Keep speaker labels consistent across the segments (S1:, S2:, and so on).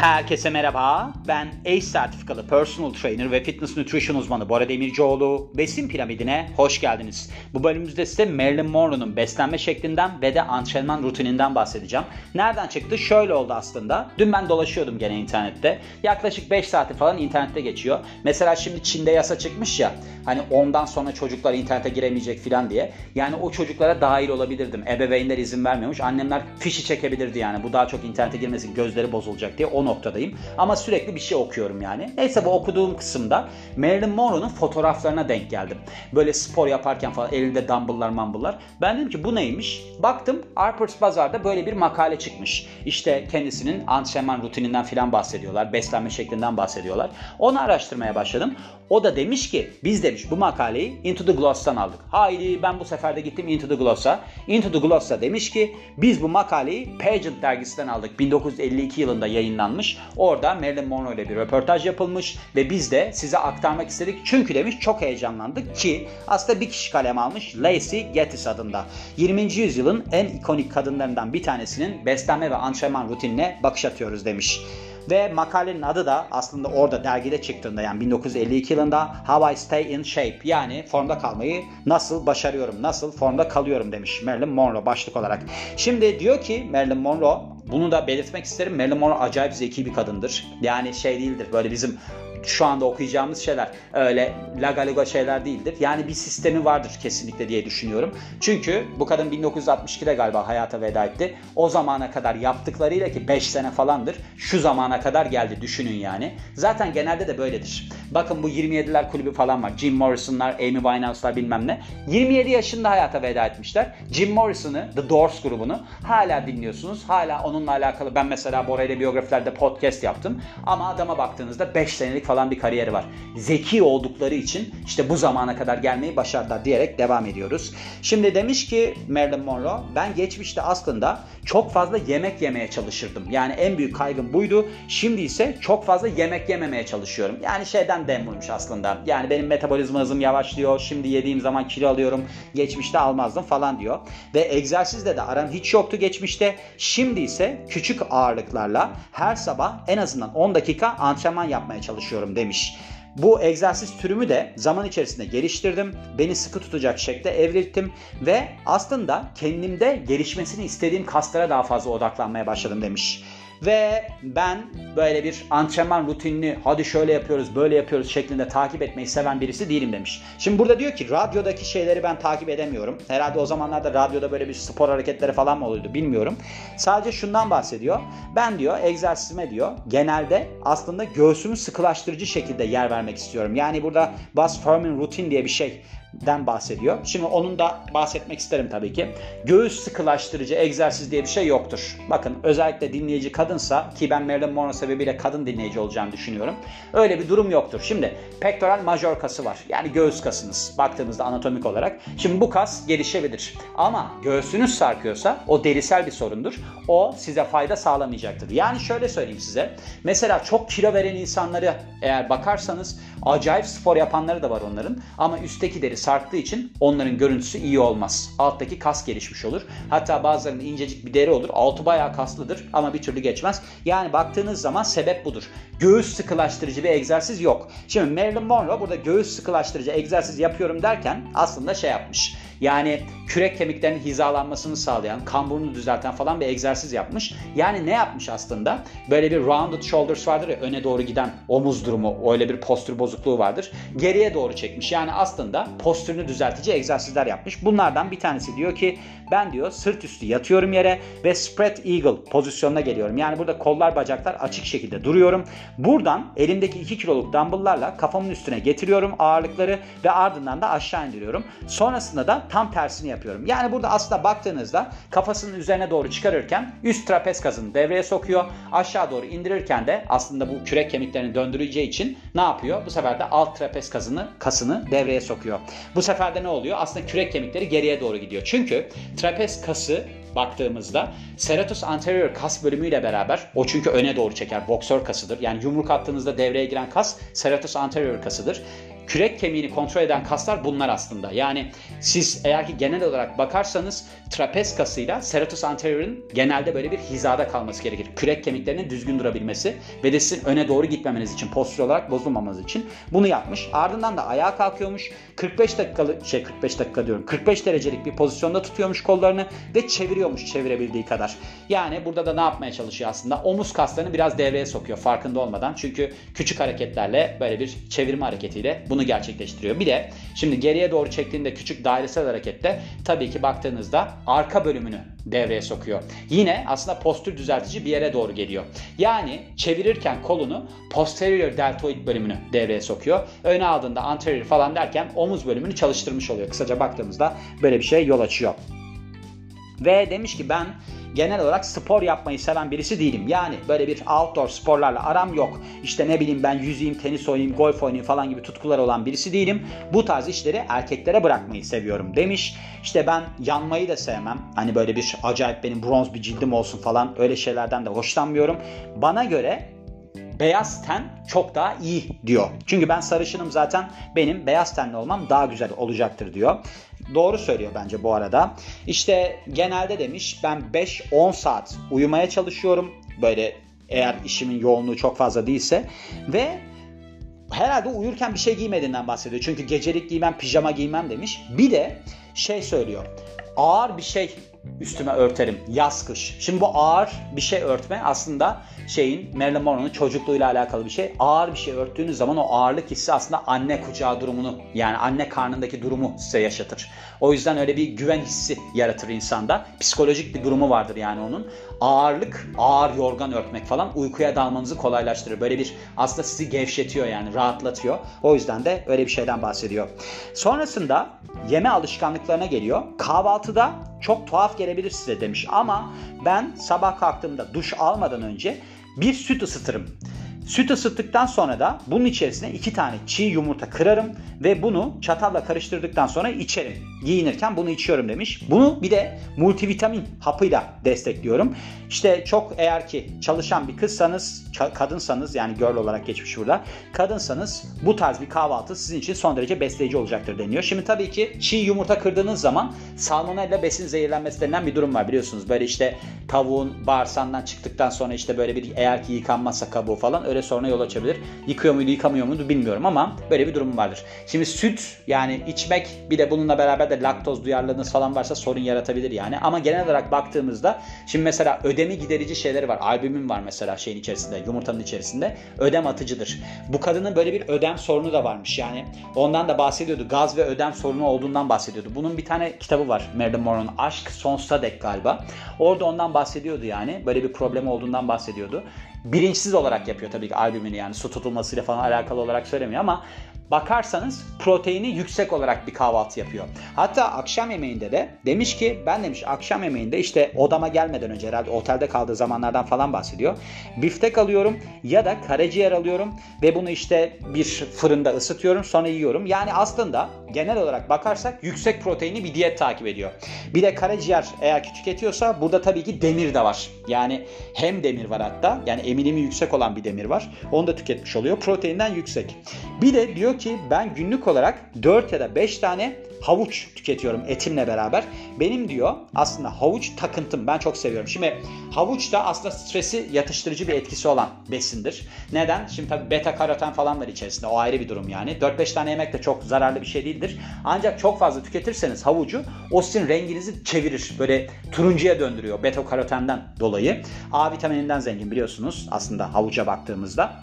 S1: Herkese merhaba. Ben ACE sertifikalı personal trainer ve fitness nutrition uzmanı Bora Demircioğlu. Besin piramidine hoş geldiniz. Bu bölümümüzde size Marilyn Monroe'nun beslenme şeklinden ve de antrenman rutininden bahsedeceğim. Nereden çıktı? Şöyle oldu aslında. Dün ben dolaşıyordum gene internette. Yaklaşık 5 saati falan internette geçiyor. Mesela şimdi Çin'de yasa çıkmış ya. Hani ondan sonra çocuklar internete giremeyecek falan diye. Yani o çocuklara dahil olabilirdim. Ebeveynler izin vermiyormuş. Annemler fişi çekebilirdi yani. Bu daha çok internete girmesin gözleri bozulacak diye o noktadayım. Ama sürekli bir şey okuyorum yani. Neyse bu okuduğum kısımda Marilyn Monroe'nun fotoğraflarına denk geldim. Böyle spor yaparken falan elinde dumbbell'lar mambullar. Ben dedim ki bu neymiş? Baktım Harper's Bazaar'da böyle bir makale çıkmış. İşte kendisinin antrenman rutininden filan bahsediyorlar. Beslenme şeklinden bahsediyorlar. Onu araştırmaya başladım. O da demiş ki biz demiş bu makaleyi Into the Gloss'tan aldık. Haydi ben bu sefer de gittim Into the Gloss'a. Into the Gloss'a demiş ki biz bu makaleyi Pageant dergisinden aldık. 1952 yılında yayınlanmış. Orada Marilyn Monroe ile bir röportaj yapılmış ve biz de size aktarmak istedik. Çünkü demiş çok heyecanlandık ki aslında bir kişi kalem almış Lacey Gettis adında. 20. yüzyılın en ikonik kadınlarından bir tanesinin beslenme ve antrenman rutinine bakış atıyoruz demiş. Ve makalenin adı da aslında orada dergide çıktığında yani 1952 yılında How I Stay in Shape yani formda kalmayı nasıl başarıyorum, nasıl formda kalıyorum demiş Marilyn Monroe başlık olarak. Şimdi diyor ki Marilyn Monroe bunu da belirtmek isterim. Marilyn Monroe acayip zeki bir kadındır. Yani şey değildir böyle bizim şu anda okuyacağımız şeyler öyle lagaligo şeyler değildir. Yani bir sistemi vardır kesinlikle diye düşünüyorum. Çünkü bu kadın 1962'de galiba hayata veda etti. O zamana kadar yaptıklarıyla ki 5 sene falandır şu zamana kadar geldi düşünün yani. Zaten genelde de böyledir. Bakın bu 27'ler kulübü falan var. Jim Morrison'lar, Amy Winehouse'lar bilmem ne. 27 yaşında hayata veda etmişler. Jim Morrison'ı, The Doors grubunu hala dinliyorsunuz. Hala onunla alakalı ben mesela Bora ile biyografilerde podcast yaptım. Ama adama baktığınızda 5 senelik falan bir kariyeri var. Zeki oldukları için işte bu zamana kadar gelmeyi başardılar diyerek devam ediyoruz. Şimdi demiş ki Marilyn Monroe ben geçmişte aslında çok fazla yemek yemeye çalışırdım. Yani en büyük kaygım buydu. Şimdi ise çok fazla yemek yememeye çalışıyorum. Yani şeyden dem vurmuş aslında. Yani benim metabolizma hızım yavaşlıyor. Şimdi yediğim zaman kilo alıyorum. Geçmişte almazdım falan diyor. Ve egzersizde de aram hiç yoktu geçmişte. Şimdi ise küçük ağırlıklarla her sabah en azından 10 dakika antrenman yapmaya çalışıyorum demiş. Bu egzersiz türümü de zaman içerisinde geliştirdim. Beni sıkı tutacak şekilde evrilttim ve aslında kendimde gelişmesini istediğim kaslara daha fazla odaklanmaya başladım demiş. Ve ben böyle bir antrenman rutinini hadi şöyle yapıyoruz böyle yapıyoruz şeklinde takip etmeyi seven birisi değilim demiş. Şimdi burada diyor ki radyodaki şeyleri ben takip edemiyorum. Herhalde o zamanlarda radyoda böyle bir spor hareketleri falan mı oluyordu bilmiyorum. Sadece şundan bahsediyor. Ben diyor egzersizime diyor genelde aslında göğsümü sıkılaştırıcı şekilde yer vermek istiyorum. Yani burada Bas Fermin rutin diye bir şey den bahsediyor. Şimdi onun da bahsetmek isterim tabii ki. Göğüs sıkılaştırıcı egzersiz diye bir şey yoktur. Bakın özellikle dinleyici kadınsa ki ben Marilyn Monroe sebebiyle kadın dinleyici olacağını düşünüyorum. Öyle bir durum yoktur. Şimdi pektoral major kası var. Yani göğüs kasınız baktığımızda anatomik olarak. Şimdi bu kas gelişebilir. Ama göğsünüz sarkıyorsa o derisel bir sorundur. O size fayda sağlamayacaktır. Yani şöyle söyleyeyim size. Mesela çok kilo veren insanları eğer bakarsanız acayip spor yapanları da var onların. Ama üstteki deri sarktığı için onların görüntüsü iyi olmaz. Alttaki kas gelişmiş olur. Hatta bazılarının incecik bir deri olur. Altı bayağı kaslıdır ama bir türlü geçmez. Yani baktığınız zaman sebep budur. Göğüs sıkılaştırıcı bir egzersiz yok. Şimdi Marilyn Monroe burada göğüs sıkılaştırıcı egzersiz yapıyorum derken aslında şey yapmış. Yani kürek kemiklerinin hizalanmasını sağlayan, kamburunu düzelten falan bir egzersiz yapmış. Yani ne yapmış aslında? Böyle bir rounded shoulders vardır ya öne doğru giden omuz durumu, öyle bir postür bozukluğu vardır. Geriye doğru çekmiş. Yani aslında postürünü düzeltici egzersizler yapmış. Bunlardan bir tanesi diyor ki ben diyor sırt üstü yatıyorum yere ve spread eagle pozisyonuna geliyorum. Yani burada kollar bacaklar açık şekilde duruyorum. Buradan elimdeki 2 kiloluk dumbbell'larla kafamın üstüne getiriyorum ağırlıkları ve ardından da aşağı indiriyorum. Sonrasında da tam tersini yapıyorum. Yani burada aslında baktığınızda kafasının üzerine doğru çıkarırken üst trapez kasını devreye sokuyor. Aşağı doğru indirirken de aslında bu kürek kemiklerini döndüreceği için ne yapıyor? Bu sefer de alt trapez kasını, kasını devreye sokuyor. Bu sefer de ne oluyor? Aslında kürek kemikleri geriye doğru gidiyor. Çünkü trapez kası baktığımızda serratus anterior kas bölümüyle beraber o çünkü öne doğru çeker boksör kasıdır. Yani yumruk attığınızda devreye giren kas serratus anterior kasıdır kürek kemiğini kontrol eden kaslar bunlar aslında. Yani siz eğer ki genel olarak bakarsanız trapez kasıyla serratus anterior'ın genelde böyle bir hizada kalması gerekir. Kürek kemiklerinin düzgün durabilmesi ve de sizin öne doğru gitmemeniz için, postür olarak bozulmamanız için bunu yapmış. Ardından da ayağa kalkıyormuş. 45 dakikalı şey 45 dakika diyorum. 45 derecelik bir pozisyonda tutuyormuş kollarını ve çeviriyormuş çevirebildiği kadar. Yani burada da ne yapmaya çalışıyor aslında? Omuz kaslarını biraz devreye sokuyor farkında olmadan. Çünkü küçük hareketlerle böyle bir çevirme hareketiyle bunu gerçekleştiriyor. Bir de şimdi geriye doğru çektiğinde küçük dairesel harekette tabii ki baktığınızda arka bölümünü devreye sokuyor. Yine aslında postür düzeltici bir yere doğru geliyor. Yani çevirirken kolunu posterior deltoid bölümünü devreye sokuyor. Öne aldığında anterior falan derken omuz bölümünü çalıştırmış oluyor. Kısaca baktığımızda böyle bir şey yol açıyor. Ve demiş ki ben genel olarak spor yapmayı seven birisi değilim. Yani böyle bir outdoor sporlarla aram yok. İşte ne bileyim ben yüzeyim, tenis oynayayım, golf oynayayım falan gibi tutkuları olan birisi değilim. Bu tarz işleri erkeklere bırakmayı seviyorum demiş. İşte ben yanmayı da sevmem. Hani böyle bir acayip benim bronz bir cildim olsun falan öyle şeylerden de hoşlanmıyorum. Bana göre beyaz ten çok daha iyi diyor. Çünkü ben sarışınım zaten benim beyaz tenli olmam daha güzel olacaktır diyor. Doğru söylüyor bence bu arada. İşte genelde demiş ben 5-10 saat uyumaya çalışıyorum. Böyle eğer işimin yoğunluğu çok fazla değilse ve herhalde uyurken bir şey giymediğinden bahsediyor. Çünkü gecelik giymem, pijama giymem demiş. Bir de şey söylüyor. Ağır bir şey üstüme örterim yaz kış. Şimdi bu ağır bir şey örtme aslında şeyin Marilyn Monroe'nun çocukluğuyla alakalı bir şey. Ağır bir şey örttüğünüz zaman o ağırlık hissi aslında anne kucağı durumunu yani anne karnındaki durumu size yaşatır. O yüzden öyle bir güven hissi yaratır insanda. Psikolojik bir durumu vardır yani onun. Ağırlık, ağır yorgan örtmek falan uykuya dalmanızı kolaylaştırır. Böyle bir aslında sizi gevşetiyor yani rahatlatıyor. O yüzden de öyle bir şeyden bahsediyor. Sonrasında yeme alışkanlıklarına geliyor. Kahvaltıda çok tuhaf gelebilir size demiş ama ben sabah kalktığımda duş almadan önce bir süt ısıtırım. Süt ısıttıktan sonra da bunun içerisine iki tane çiğ yumurta kırarım ve bunu çatalla karıştırdıktan sonra içerim. Giyinirken bunu içiyorum demiş. Bunu bir de multivitamin hapıyla destekliyorum. İşte çok eğer ki çalışan bir kızsanız, kadınsanız yani girl olarak geçmiş burada. Kadınsanız bu tarz bir kahvaltı sizin için son derece besleyici olacaktır deniyor. Şimdi tabii ki çiğ yumurta kırdığınız zaman salmonella besin zehirlenmesi denilen bir durum var biliyorsunuz. Böyle işte tavuğun bağırsağından çıktıktan sonra işte böyle bir eğer ki yıkanmazsa kabuğu falan öyle soruna yol açabilir. Yıkıyor muydu yıkamıyor muydu bilmiyorum ama böyle bir durum vardır. Şimdi süt yani içmek bir de bununla beraber de laktoz duyarlılığınız falan varsa sorun yaratabilir yani. Ama genel olarak baktığımızda şimdi mesela ödemi giderici şeyleri var. Albümün var mesela şeyin içerisinde yumurtanın içerisinde. Ödem atıcıdır. Bu kadının böyle bir ödem sorunu da varmış yani. Ondan da bahsediyordu. Gaz ve ödem sorunu olduğundan bahsediyordu. Bunun bir tane kitabı var Marilyn Monroe'nun. Aşk Sonsuza Dek galiba. Orada ondan bahsediyordu yani. Böyle bir problem olduğundan bahsediyordu bilinçsiz olarak yapıyor tabii ki albümünü yani su tutulmasıyla falan alakalı olarak söylemiyor ama bakarsanız proteini yüksek olarak bir kahvaltı yapıyor. Hatta akşam yemeğinde de demiş ki ben demiş akşam yemeğinde işte odama gelmeden önce herhalde otelde kaldığı zamanlardan falan bahsediyor. Biftek alıyorum ya da karaciğer alıyorum ve bunu işte bir fırında ısıtıyorum sonra yiyorum. Yani aslında genel olarak bakarsak yüksek proteinli bir diyet takip ediyor. Bir de karaciğer eğer ki tüketiyorsa burada tabii ki demir de var. Yani hem demir var hatta yani eminimi yüksek olan bir demir var. Onu da tüketmiş oluyor. Proteinden yüksek. Bir de diyor ki ben günlük olarak 4 ya da 5 tane havuç tüketiyorum etimle beraber. Benim diyor aslında havuç takıntım. Ben çok seviyorum. Şimdi havuç da aslında stresi yatıştırıcı bir etkisi olan besindir. Neden? Şimdi tabii beta karoten falan var içerisinde. O ayrı bir durum yani. 4-5 tane yemek de çok zararlı bir şey değildir. Ancak çok fazla tüketirseniz havucu o sizin renginizi çevirir. Böyle turuncuya döndürüyor beta karotenden dolayı. A vitamininden zengin biliyorsunuz aslında havuca baktığımızda.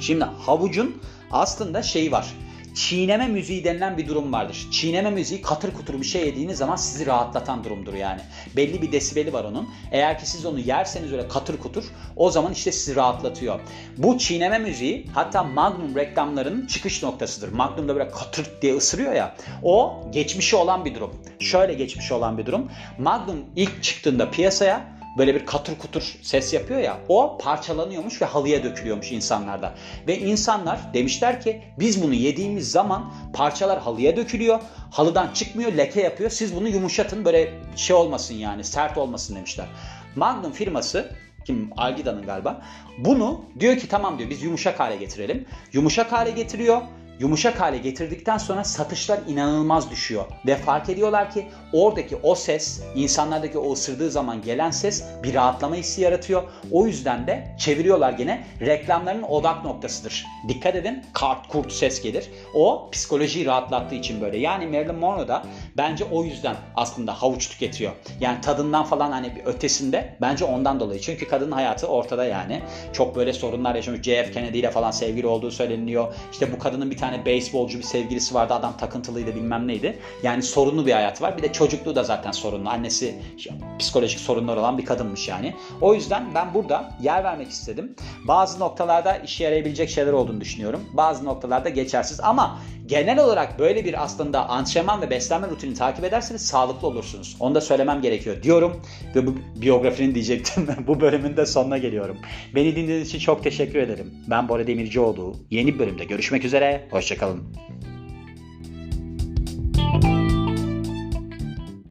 S1: Şimdi havucun aslında şeyi var çiğneme müziği denilen bir durum vardır. Çiğneme müziği katır kutur bir şey yediğiniz zaman sizi rahatlatan durumdur yani. Belli bir desibeli var onun. Eğer ki siz onu yerseniz öyle katır kutur o zaman işte sizi rahatlatıyor. Bu çiğneme müziği hatta Magnum reklamlarının çıkış noktasıdır. Magnum da böyle katır diye ısırıyor ya. O geçmişi olan bir durum. Şöyle geçmişi olan bir durum. Magnum ilk çıktığında piyasaya böyle bir katır kutur ses yapıyor ya o parçalanıyormuş ve halıya dökülüyormuş insanlarda. Ve insanlar demişler ki biz bunu yediğimiz zaman parçalar halıya dökülüyor. Halıdan çıkmıyor leke yapıyor. Siz bunu yumuşatın böyle şey olmasın yani sert olmasın demişler. Magnum firması kim Algida'nın galiba. Bunu diyor ki tamam diyor biz yumuşak hale getirelim. Yumuşak hale getiriyor yumuşak hale getirdikten sonra satışlar inanılmaz düşüyor. Ve fark ediyorlar ki oradaki o ses, insanlardaki o ısırdığı zaman gelen ses bir rahatlama hissi yaratıyor. O yüzden de çeviriyorlar gene reklamların odak noktasıdır. Dikkat edin kart kurt ses gelir. O psikolojiyi rahatlattığı için böyle. Yani Marilyn Monroe da bence o yüzden aslında havuç tüketiyor. Yani tadından falan hani bir ötesinde bence ondan dolayı. Çünkü kadının hayatı ortada yani. Çok böyle sorunlar yaşamış. JF Kennedy ile falan sevgili olduğu söyleniyor. İşte bu kadının bir tane beyzbolcu bir sevgilisi vardı. Adam takıntılıydı bilmem neydi. Yani sorunlu bir hayat var. Bir de çocukluğu da zaten sorunlu. Annesi psikolojik sorunlar olan bir kadınmış yani. O yüzden ben burada yer vermek istedim. Bazı noktalarda işe yarayabilecek şeyler olduğunu düşünüyorum. Bazı noktalarda geçersiz ama genel olarak böyle bir aslında antrenman ve beslenme rutini takip ederseniz sağlıklı olursunuz. Onu da söylemem gerekiyor diyorum ve bu biyografinin diyecektim. bu bölümün de sonuna geliyorum. Beni dinlediğiniz için çok teşekkür ederim. Ben Bora Demircioğlu. Yeni bir bölümde görüşmek üzere. Hoşçakalın.